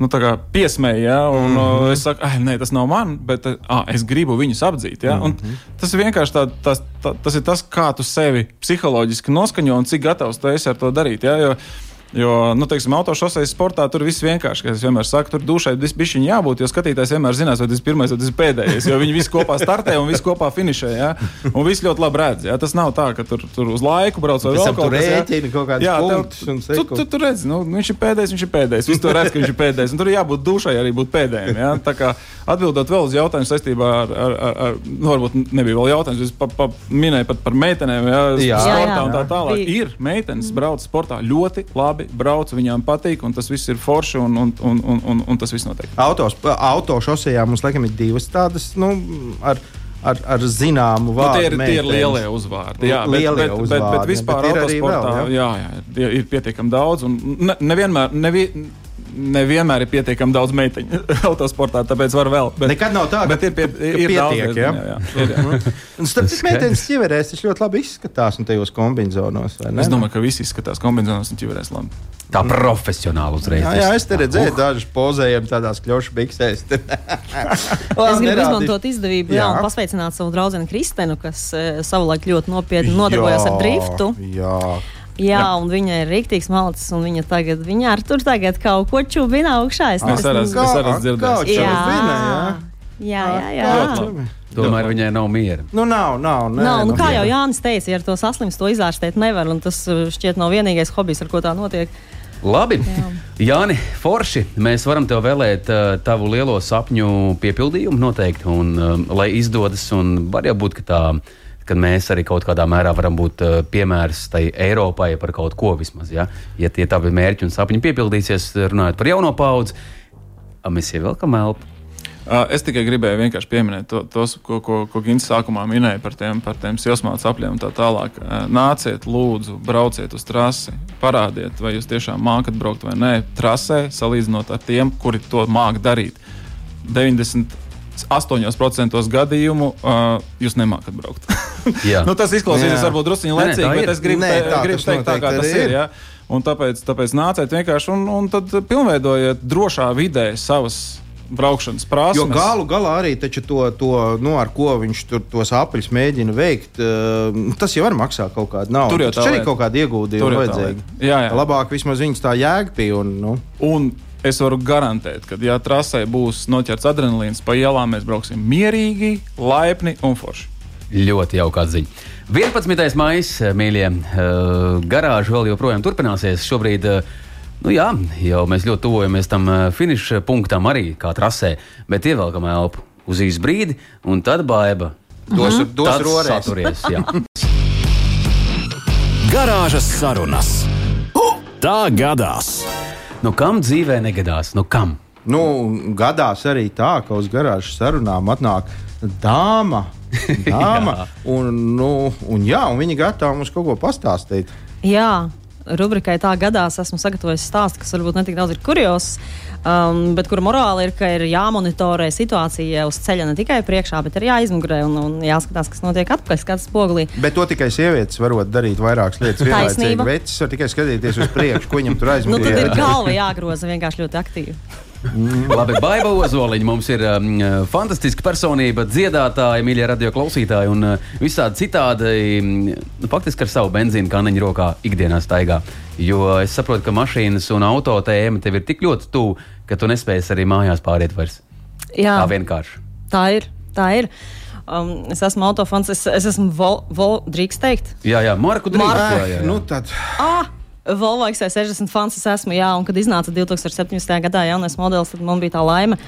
nu, piesmēja, ja? un mm -hmm. es saku, ah, nē, tas nav man, bet ah, es gribu viņus apdzīt. Ja? Mm -hmm. Tas ir vienkārši tā, tas, tā, tas, ir tas, kā tu sevi psiholoģiski noskaņo un cik gatavs tu esi ar to darīt. Ja? Jo, Jo, nu, teiksim, autošoseis sportā tur viss vienkārši, kā es vienmēr saku, tur dušai bišķiņi jābūt, jo skatītājs vienmēr zinās, vai tas ir pirmais vai tas ir pēdējais, jo viņi visi kopā startē un visi kopā finišē, ja? un visi ļoti labi redz, ja? tas nav tā, ka tur, tur uz laiku brauc vai vēl kaut kas. rēķini kaut Jā, tev- tu, tu, tu redzi, nu, viņš ir pēdējais, viņš ir pēdējais. Viņš to redz, ka viņš ir pēdējais. Un tur jābūt dušai arī būt pēdējiem. Ja? Tā kā atbildot vēl uz jautājumu saistībā ar, ar, ar, ar nu, varbūt nebija vēl jautājums, es pa, pa, minēju pat par meitenēm, ja, Jā. sportā Jā, un tā jā. tālāk. Ir meitenes, brauc sportā ļoti labi, brauc, viņām patīk, un tas viss ir forši, un, un, un, un, un, un tas viss notiek. Autos, autošosejā mums laikam ir divas tādas, nu, ar, ar, ar zināmu Nu, vārdu. tie, ir, tie ir meitenes. lielie uzvārdi. Jā, Lielie bet, bet, uzvārdi, bet vispār bet ir arī autosportā jā, jā, ir, ir pietiekami daudz. un Ne, nevienmēr, nevi, nevienmēr ir pietiekami daudz meiteņu *laughs* autosportā, tāpēc var vēl. Bet, Nekad nav tā, ka- bet ir, pie, ir daudz, pietiek, diezgan, ja? jā, jā, ir, jā. Un starp citu, meitenes ķiverēs tas ļoti labi izskatās un tajos ne? Es domāju, ka visi izskatās kombinācijās un ķiverēs labi. tā profesionāli uzreiz. Jā, jā, es te redzēju, dažus pozējiem tādās kļūšu biksēs. *laughs* Es gribu izmantot izdevību jā. Jā. un pasveicināt savu draugu Kristenu, kas eh, savulaik ļoti nopietni nodarbojās ar driftu. Jā, Jā, jā, un viņa ir rīktīgs malcis, un viņa tagad, viņa ar tur tagad kaut ko čūbina augšā. Es Es arī arī esmu dzirdējis. Kā Jā. jā. Jā, jā, jā. Tomēr viņai nav miera. Nu, nav, nav. Nē, Nav, nu, kā jā. jau Jānis teica, ja ar to saslimst, to izārstēt nevar. un Tas uh, šķiet nav vienīgais hobijs, ar ko tā notiek. Labi, Jāni, Forši, mēs varam tev vēlēt uh, tavu lielo sapņu piepildījumu noteikti, un um, lai izdodas, un var jau būt, ka tā, ka mēs arī kaut kādā mērā varam būt uh, piemērs tai Eiropai par kaut ko vismaz, ja, ja tie tavi mērķi un sapņi piepildīsies, runājot par jauno paudzi, mēs ievelkam elpu. Es tikai gribēju vienkārši pieminēt to, tos, ko, ko, ko Gins sākumā minēja par tiem, par tiem silsmāts apļiem un tā tālāk. Nāciet, lūdzu, brauciet uz trasi, parādiet, vai jūs tiešām mākat braukt vai nē. Trasē, salīdzinot ar tiem, kuri to māk darīt. 98% gadījumu uh, jūs nemākat braukt. *laughs* Jā. nu, tas izklausīsies varbūt druskuļi Nē, nē, lecīgi, ir. bet es gribu, Nē, tā gribu teikt, tā, kā tas ir. ir. Ja? Un tāpēc, tāpēc nāciet vienkārši un, un tad pilnveidojiet drošā vidē savas braukšanas prasmes. Jo galu galā arī to, to nu, ar ko viņš tur tos apļus mēģina veikt, uh, tas jau var maksāt kaut kādu naudu. Tur jau tā arī kaut kāda ieguldījuma vajadzīga. Jā, jā. Labāk vismaz viņas tā jēgpīja. Un, nu, Un es varu garantēt, ka, ja trasē būs noķerts adrenalīns pa ielām, mēs brauksim mierīgi, laipni un forši. Ļoti jauka ziņa. 11. maija, mīļie, uh, garāža vēl joprojām turpināsies. Šobrīd, uh, nu jā, jau mēs ļoti tuvojamies tam uh, finiša punktam arī kā trasē, bet ievelkam elpu uz īsu brīdi, un tad baiba. dos Mhm. dos jā. Garāžas sarunas. Tā gadās. Nu, kam dzīvē negadās? Nu, kam? Nu, gadās arī tā, ka uz garāžas sarunām atnāk dāma. *laughs* dāma un, nu, un, jā, un viņi gatava mums kaut ko pastāstīt. Jā, rubrikai tā gadās esmu sagatavojis stāstu, kas varbūt ne tik daudz ir kurios, um, bet kur morāli ir, ka ir jāmonitorē situācija uz ceļa ne tikai priekšā, bet arī aizmugurē un, un jāskatās, kas notiek atpakaļ, skats spogulī. Bet to tikai sievietes var darīt vairākas lietas vienlaicīgi. Vecs var tikai skatīties uz priekšu, ko viņam tur Nu, tad ir aizmugurē. galva jāgroza vienkārši ļoti aktīvi. Labi, Baiba Ozoliņa mums ir um, fantastiska personība, dziedātāja, mīļie radio klausītāji un uh, visādi citādi. mm, Nu, faktiski ar savu benzīnu kaniņu rokā ikdienā staigā. Jo es saprotu, ka mašīnas un auto tēma tev ir tik ļoti tuvu, ka tu nespēsi arī mājās pāriet vairs. Jā, Tā vienkārši. tā ir. Tā ir. Um, es esmu autofons, es, es esmu vol, vol, drīkst teikt. Jā, jā, Marku Drīgs. Marku. Jā, jā, jā. Nu, tad, Ah! Volvo XC60 fans es esmu, jā, un kad iznāca 2017. gadā jaunais modelis, tad man bija tā laime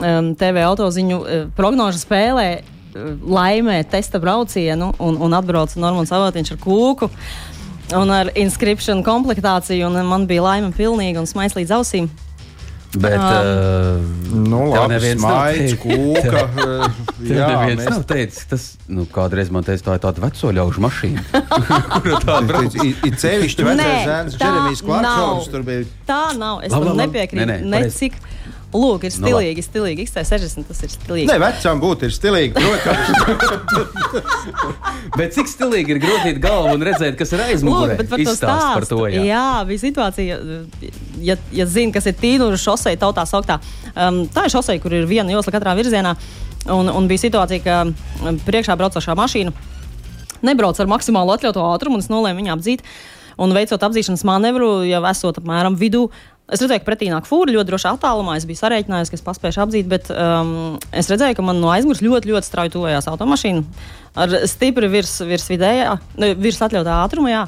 um, TV autoziņu uh, prognožu spēlē uh, laimē testa braucienu un, un atbrauca Normans Avotiņš ar kūku. Un ar inscription komplektāciju, un man bija laime pilnīgi un smaids līdz ausīm. Bet, uh, nu, labi, neviens teicis. kūka. eh, Jā, neviens mēs nav teicis, tas nu, kādreiz man teica, tā ir tāda veco ļaužu mašīna. *laughs* Kura tā brauc? Ir sevišķi Nē, vecais zēns, Klarksons. nav. Tur bija Tā nav. Es tam nepiekrītu. Nē, nē, Ne, pareizi. cik. Lūk, ir Nu, stilīgi, stilīgi. XC60 tas ir stilīgi. Ne, vecām būtu ir stilīgi. *laughs* Bet cik stilīgi ir grozīt galvu un redzēt, kas ir Lūk, aizmugurē? bet par to Izstāst stāstu. par to, jā. jā, bija situācija, ja, ja zina, kas ir tīnuļu šoseja, tautā sauktā. Um, tā ir šoseja, kur ir viena josla katrā virzienā. Un, un bija situācija, ka um, priekšā braucošā mašīna nebrauc ar maksimālu atļautu ātrumu, un es nolēmu viņu apdzīt. Un veicot apzīšanas manevru, jau esot apmēram vidū, es redzēju, ka pretī nāk fūri ļoti drošā attālumā. Es biju sarēķinājis, ka es paspēju apdzīt, bet um, es redzēju, ka man no aizmugures ļoti, ļoti strauji tuvojās automašīna ar stipri virs, virs vidējā, virs atļautā ātruma. Jā.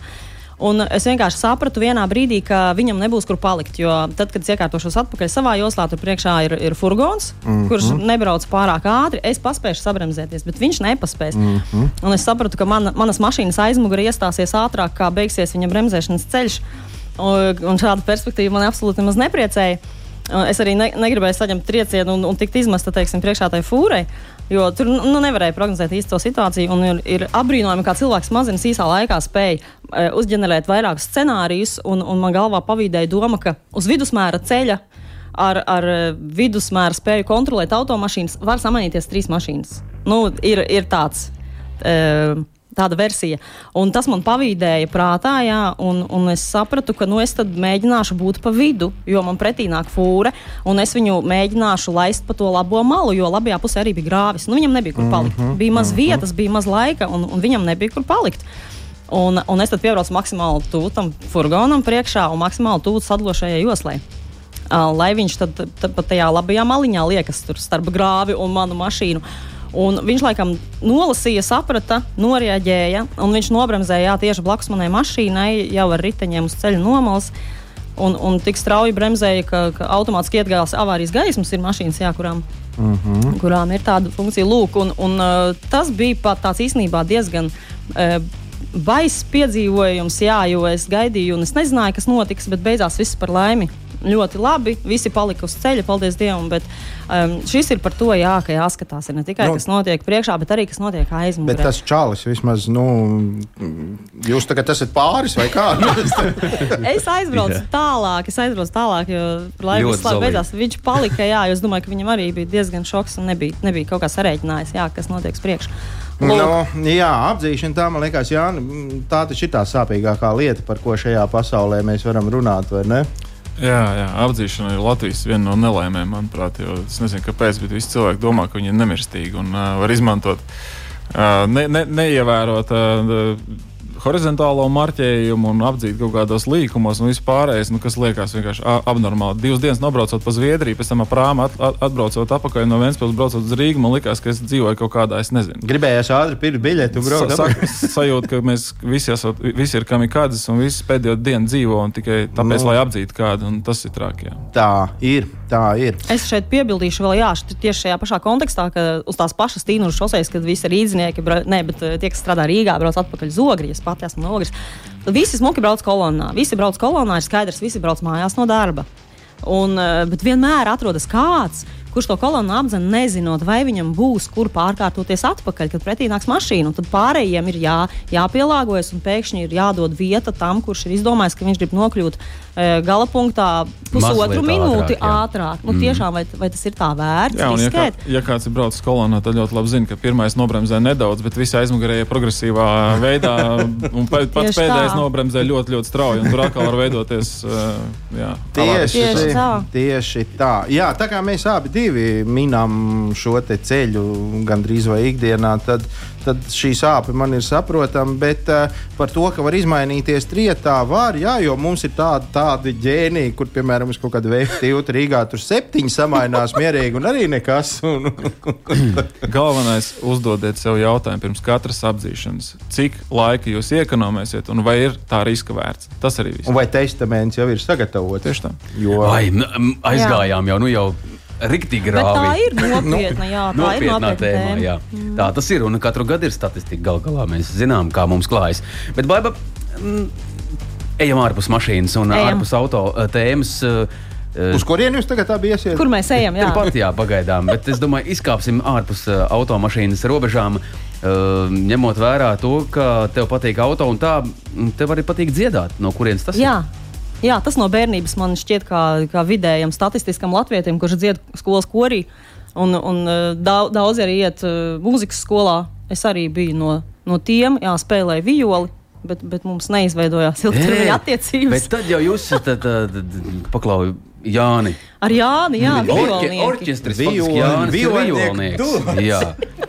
Un es vienkārši sapratu vienā brīdī, ka viņam nebūs kur palikt. Jo tad, kad es iekārtošos atpakaļ savā joslā, tur priekšā ir, ir furgons, mm -hmm. kurš nebrauc pārāk ātri. Es paspēju sabremzēties, bet viņš nepaspēs. Mm -hmm. Un es sapratu, ka man, manas mašīnas aizmugurē iestāsies ātrāk, kā beigsies viņa bremzēšanas ceļš. Un, un šāda perspektīva man absolūti nepriecēja. Es arī ne, negribēju saņemt triecienu un, un tikt izmesta teiksim, priekšā tai fūrai, jo tur nu, nevarēja prognozēt īsto situāciju. Ir, ir apbrīnojami, kā cilvēks mazinas īsā laikā spēj e, uzģenerēt vairākus scenārijus, un, un man galvā pavīdēja doma, ka uz vidusmēra ceļa ar, ar vidusmēra spēju kontrolēt automašīnas var samanīties trīs mašīnas. Nu, ir, ir tāds. E, Tāda versija. Un tas man pavīdēja prātā, jā, un, un es sapratu, ka nu, es mēģināšu būt pa vidu, jo man pretī nāk fūre, un es viņu mēģināšu laist pa to labo malu, jo labajā pusē arī bija grāvis. Nu, viņam nebija kur palikt. Mm -hmm, bija maz vietas, bija maz laika, un, un viņam nebija kur palikt. Un, un es tad piebraucu maksimāli tuvu tam furgonam priekšā un maksimāli tuvu sadalošajai joslai. uh, lai viņš tad, pat tajā labajā maliņā liekas tur starp grāvi un manu mašīnu. Un viņš laikam nolasīja, saprata, noreaģēja, un viņš nobremzēja jā, tieši blakus manai mašīnai, jau ar riteņiem uz ceļa nomalas. Un, un tik strauji bremzēja, ka, ka automātiski ietgājās avārijas gaismas, ir mašīnas, jā, kurām, uh -huh. kurām ir tāda funkcija. Lūk, un, un, uh, tas bija pat tāds īstenībā diezgan. Uh, Baiss piedzīvojums, jā, jo es gaidīju, un es nezināju, kas notiks, bet beigās viss par laimi ļoti labi. Visi palika uz ceļa, paldies Dievam. Bet um, šis ir par to, jā, ka jāskatās ne tikai, nu, kas notiek priekšā, bet arī kas notiek aizmugurē. Bet tas čalis vismaz, nu, jūs tagad esat pāris vai kā? *laughs* es aizbraucu tālāk, es aizbraucu tālāk, jo laikam slēgt beidzās. Viņš palika, jā, jo es domāju, ka viņam arī bija diezgan šoks un nebija, nebija kaut kā sarēķinājis, jā, kas notiek priekšā. No, nu, jā, apzīšana tā man liekas, jā, tā taču ir tā sāpīgākā lieta, par ko šajā pasaulē mēs varam runāt, vai ne? Jā, jā, apzīšana ir Latvijas viena no nelaimēm, manuprāt. Es nezinu, kāpēc, bet visi cilvēki domā, ka viņi ir nemirstīgi un uh, var izmantot, uh, ne, ne, neievērot uh, horizontālo marķējumu un apdzīt kaut kādos līkumos un vispārējais, nu, kas liekas vienkārši abnormāli. Divas dienas nobraucot pa Zviedriju, pēc tam ar prāmu at, at, atbraucot atpakaļ no Vēncpils, braucot uz Rīgu, man likās, ka es dzīvoju kaut kādā, es nezinu. Gribējās ātri pirkt biļeti un braukt. Sa, sa, *laughs* sajūt, ka mēs visi, esat, visi ir kamikādzes un visi pēdējo dienu dzīvo un tikai tāpēc, nu, lai apdzītu kādu, un tas ir traki. Jā. Tā ir, tā ir. Es šeit piebildīšu vēl, jā, tieši šajā pašā kontekstā, ka uz tās pašas tīnu šoseis, kad visi rīznieki, ne, bet tie, kas strādā Rīgā, brauc atpakaļ uz Ogrijas pati esmu no ogres. Visi smuki brauc kolonnā. Visi brauc kolonnā, ir skaidrs, visi brauc mājās no darba. Un, eh, bet vienmēr atrodas kāds, kurš to kolonu apdzen, nezinot, vai viņam būs kur pārkārtoties atpakaļ, kad pretī nāks mašīna. Tad pārējiem ir jā, jāpielāgojas un pēkšņi ir jādod vieta tam, kurš ir izdomājis, ka viņš grib nokļūt e, gala punktā pusotru minūti ātrāk. ātrāk. Nu, mm. Tiešām, vai, vai tas ir tā vērts? Jā, ja, kā, ja kāds ir braucis kolonā, tad ļoti labi zina, ka pirmais nobremzē nedaudz, bet visi aizmugurēji progresīvā veidā, un *laughs* pats pēdējais tā. nobremzē ļoti, ļoti strauji, un tur atkal var veidoties. Uh, jā, tieši, tieši tā. Tieši tā. Jā, tā kā mēs abi divi minam šo ceļu gandrīz vai ikdienā, tad, tad šī sāpe man ir saprotama. Bet uh, par to, ka var izmainīties trietā, var, jā, jo mums ir tādi, tādi ģēniji, kur, piemēram, uz kaut kādu veidu Rīgā tur septiņi samainās mierīgi un arī nekas. Un... *clears throat* Galvenais uzdodiet sev jautājumu pirms katras apzīšanas, cik laika jūs iekonomēsiet un vai ir tā riska vērts. Tas arī viss. Un vai testaments jau ir sagatavots? Tieši tā. Jo... Vai, aizgājām jau, nu jau Riktīgi rāvi. Tā ir *laughs* nopietna, jā, tā nopietnā ir nopietna tēma. tēma. Jā. Mm. Tā tas ir, un katru gadu ir statistika gal galā. Mēs zinām, kā mums klājas. Bet, Baiba, mm, ejam ārpus mašīnas un ejam. ārpus auto eh, tēmas. Uh, Uz kurieni jūs tagad iesiet? Kur mēs ejam? Jā, pat jā, pagaidām. Bet es domāju, izkāpsim ārpus automašīnas robežām. Ņemot vērā to, ka tev patīk auto un tā, tev arī patīk dziedāt. No kurienes tas jā. ir? Jā, tas no bērnības man šķiet kā, kā vidējam statistiskam latvietim, kurš dzied skolas korī. Un, un daudz, daudz arī iet uh, mūzikas skolā. Es arī biju no, no tiem, jā, spēlēju violi. Bet, bet mums neizveidojās ilgtermiņa attiecības. Bet tad jau jūs esat paklausījuši Jāni. Ar Jāni, jā, orķestris, Jānis, Violnieks.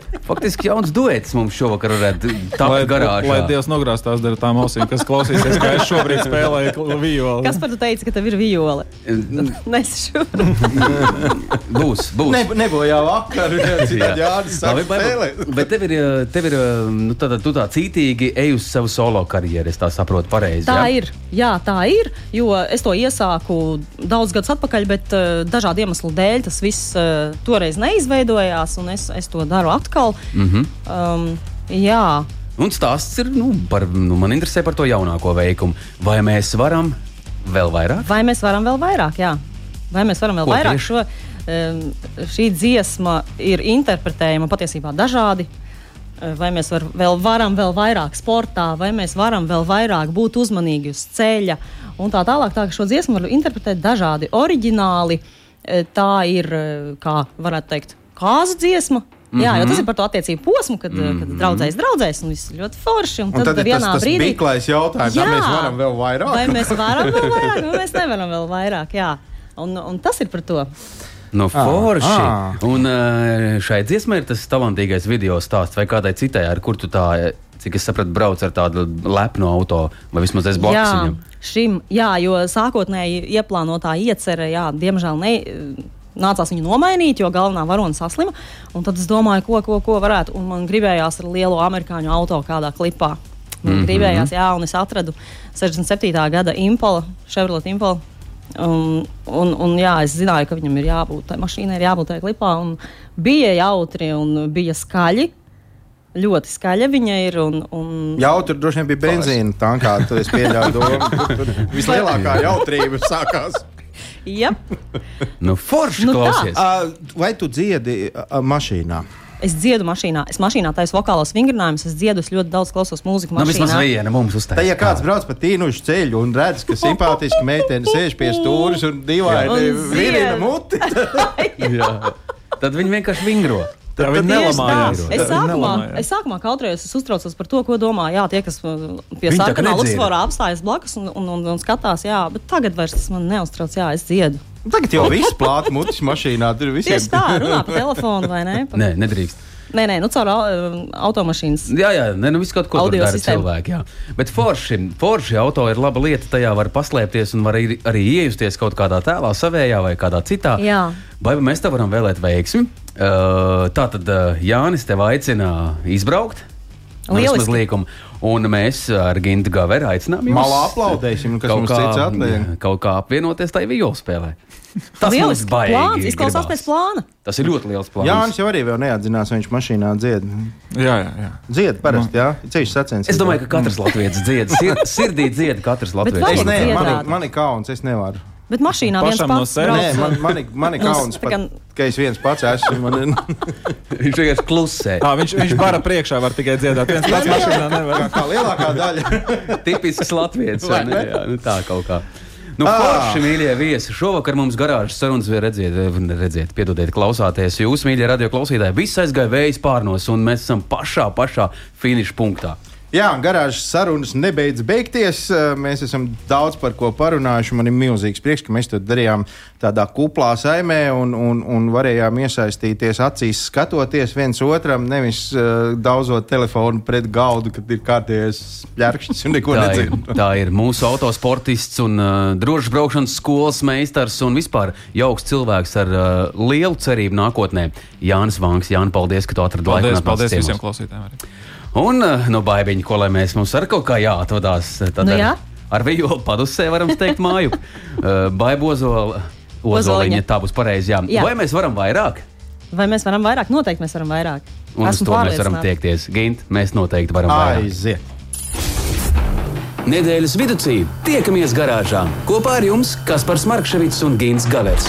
*laughs* Faktiski jauns duets mums šovakar varētu tapt garāžā. Lai Dievs nogrāstās ar tām ausīm, kas klausīsies, kā es šobrīd spēlēju violi. Kas par to teica, ka tev ir viole? *laughs* Nesašu. *laughs* būs, būs. Ne, nebūs jau vakar, Jānis sāk spēlēt. Bet tev ir, tev ir nu, tā, tu tā cītīgi ej uz savu solo karjeru, es tā saprotu pareizi. Tā jā? ir, jā, tā ir, jo es to iesāku daudz gadus atpakaļ, bet dažādu iemeslu dēļ tas viss uh, toreiz neizveidojās, un es, es to daru atkal. Mm -hmm. um, jā. Un stāsts ir nu, par, nu, man interesē par to jaunāko veikumu. Vai mēs varam vēl vairāk? Vai mēs varam vēl vairāk? Jā. Vai mēs varam vēl Ko vairāk? Šo, um, šī dziesma ir interpretējama patiesībā dažādi. Vai mēs var, vēl varam vēl vairāk sportā, vai mēs varam vēl vairāk būt uzmanīgi uz ceļa un tā tālāk. Tā, šo dziesmu var interpretēt dažādi. Oriģināli tā ir, kā varētu teikt, kāzu dziesma, Mm -hmm. Jā, jo tas ir par to attiecību posmu, kad, mm -hmm. kad draudzēs draudzēs un viss ļoti forši. Un, un tad, tad vienā tas, brīdī tas jautājums, jā, vai mēs varam vēl vairāk? Vai mēs varam vēl *laughs* vairāk, vai mēs nevaram vēl vairāk. Jā. Un, un tas ir par to. No forši. ah. Un eh, šai dziesmai ir tas talantīgais video stāsts, vai kādai citai, ar kur tu tā, cik es sapratu, brauc ar tādu lepnu auto, vai vismaz es blakus Jā, viņam. šim, jā, jo sākotnēji ieplānotā iecerē, jā, diemžēl ne. Nācās viņu nomainīt, jo galvenā varona saslima. Un tad es domāju, ko, ko, ko varētu. Un man gribējās ar lielo amerikāņu auto kādā klipā. Man mm -hmm. gribējās, jā, un es atradu 67. gada Impala, Chevrolet Impala. Un, un, un jā, es zināju, ka viņam ir jābūt tai mašīnai, ir jābūt tajā klipā. Un bija jautri un bija skaļi. Ļoti skaļa viņa ir. Un, un, Jā, tur droši vien bija benzīna tankā. Tu esi pieļāvis domu. *laughs* Vislielākā jautrība sākās. ja, Nu, forši Nu tā. klausies. Ā, Vai tu dziedi mašīnā? Es dziedu mašīnā. Es mašīnā taisu vokālos vingrinājumus, es dziedu, es ļoti daudz klausos mūziku. Nu, vismaz mašīnā. viena mums Tā, uztaisīja. ja kāds brauc pa tīnušu ceļu un redz, ka simpātiski meitene sēž pie stūres un dīvaini virina muti, *laughs* Jā. Tad viņi vienkārši vingro. Tā viņi Tieši nelamājās. Es Viņi sākumā, es sākumā kautrējos, es uztraucos par to, ko domā jā, tie, kas uh, pie Viņi sarkanā. Luksvara apstājas blakus un, un, un, un skatās, jā, bet tagad vairs tas man neuztrauc, jā, es dziedu. Tagad jau viss plāta mutis mašīnā. Tur visiem Tieši tā, runā pa telefonu vai ne? Pa, Nē, nedrīkst. nē, nē, nu caur au- automašīnas. Jā, jā, ne, nu viss kaut ko Audio dara cilvēki. Jā. Bet forši, forši auto ir laba lieta. Tajā var paslēpties un var arī, arī iejusties kaut kādā tēlā, savējā vai kādā citā. Jā. Vai mēs tev varam vēlēt veiksmi? Uh, tā tad uh, Jānis tev aicina izbraukt. no Lieliski. liekuma. Un mēs ar Gintu Gaveru aicinām jūs Malā aplaudēsim, kas kaut mums kā, cits atliek. kaut kā apvienoties tajā violu spēlē. Tas mums baigi plāns, izklausās pēc plāna. Tas ir ļoti liels plāns. Jānis jau arī vēl neatzinās, viņš mašīnā dzied. Jā, jā, jā. Dzied parasti, jā, ceļš sacensības. Es domāju, ka katrs latviečs dzied. Sir, *laughs* sirdī dzied katrs latviečs. Es ne, man, ir- man ir kauns, es nevaru. Bet mašīnā no pats sevis? Nē, brauc. man, man, ir- man ir Nu, kauns, pat, ka es viens pats esmu. Man, ir- *laughs* Viņš vienkārši klusē. À, viņš, viņš bara priekšā var tikai dziedāt. Viens pats mašīnā nevar. kā, kā lielākā daļa. Tipisks latviečs. vai ne? Jā, nu tā kaut kā. Nu, Ah. forši, mīļie viesi. Šovakar mums garāžas sarunas bija redziet, redziet, piedodiet, klausāties. Jūs, mīļie radio klausītāji, viss aizgāja vējas pārnos, un mēs esam pašā, pašā finiša punktā. Jā, garāžas sarunas nebeidz beigties. Mēs esam daudz par ko parunājuši. Man ir milzīgs prieks, ka mēs to darījām tādā kuplā saimē un, un, un varējām iesaistīties acīs, skatoties viens otram, nevis uh, daudzot telefonu pret galdu, kad ir kārtējais ķērkšņs un neko Tā ir, nedzird. tā ir mūsu autosportists un uh, drošs braukšanas skolas meistars un vispār jauks cilvēks ar uh, lielu cerību nākotnē. Jānis Vanks, Jānis, paldies, ka tu atradi laiku. Paldies, paldies visiem klausītājiem. Arī. Un, uh, nu, baigiņi, ko lai mēs mums ar kaut kā jāatvadās. Tad Nu ar, jā. ar violu padusē varam teikt māju. *laughs* Uh, Baibozola. Ozoliņa, tā būs pareizi. Jā. Jā. Vai mēs varam vairāk? Vai mēs varam vairāk? Noteikti mēs varam vairāk. Un uz Esmu to mēs varam tiekties. Gint, mēs noteikti varam vairāk. Aiziet! Nedēļas vidū tiekamies garāžā kopā ar jums Kaspars Markevits un Gins Gavers.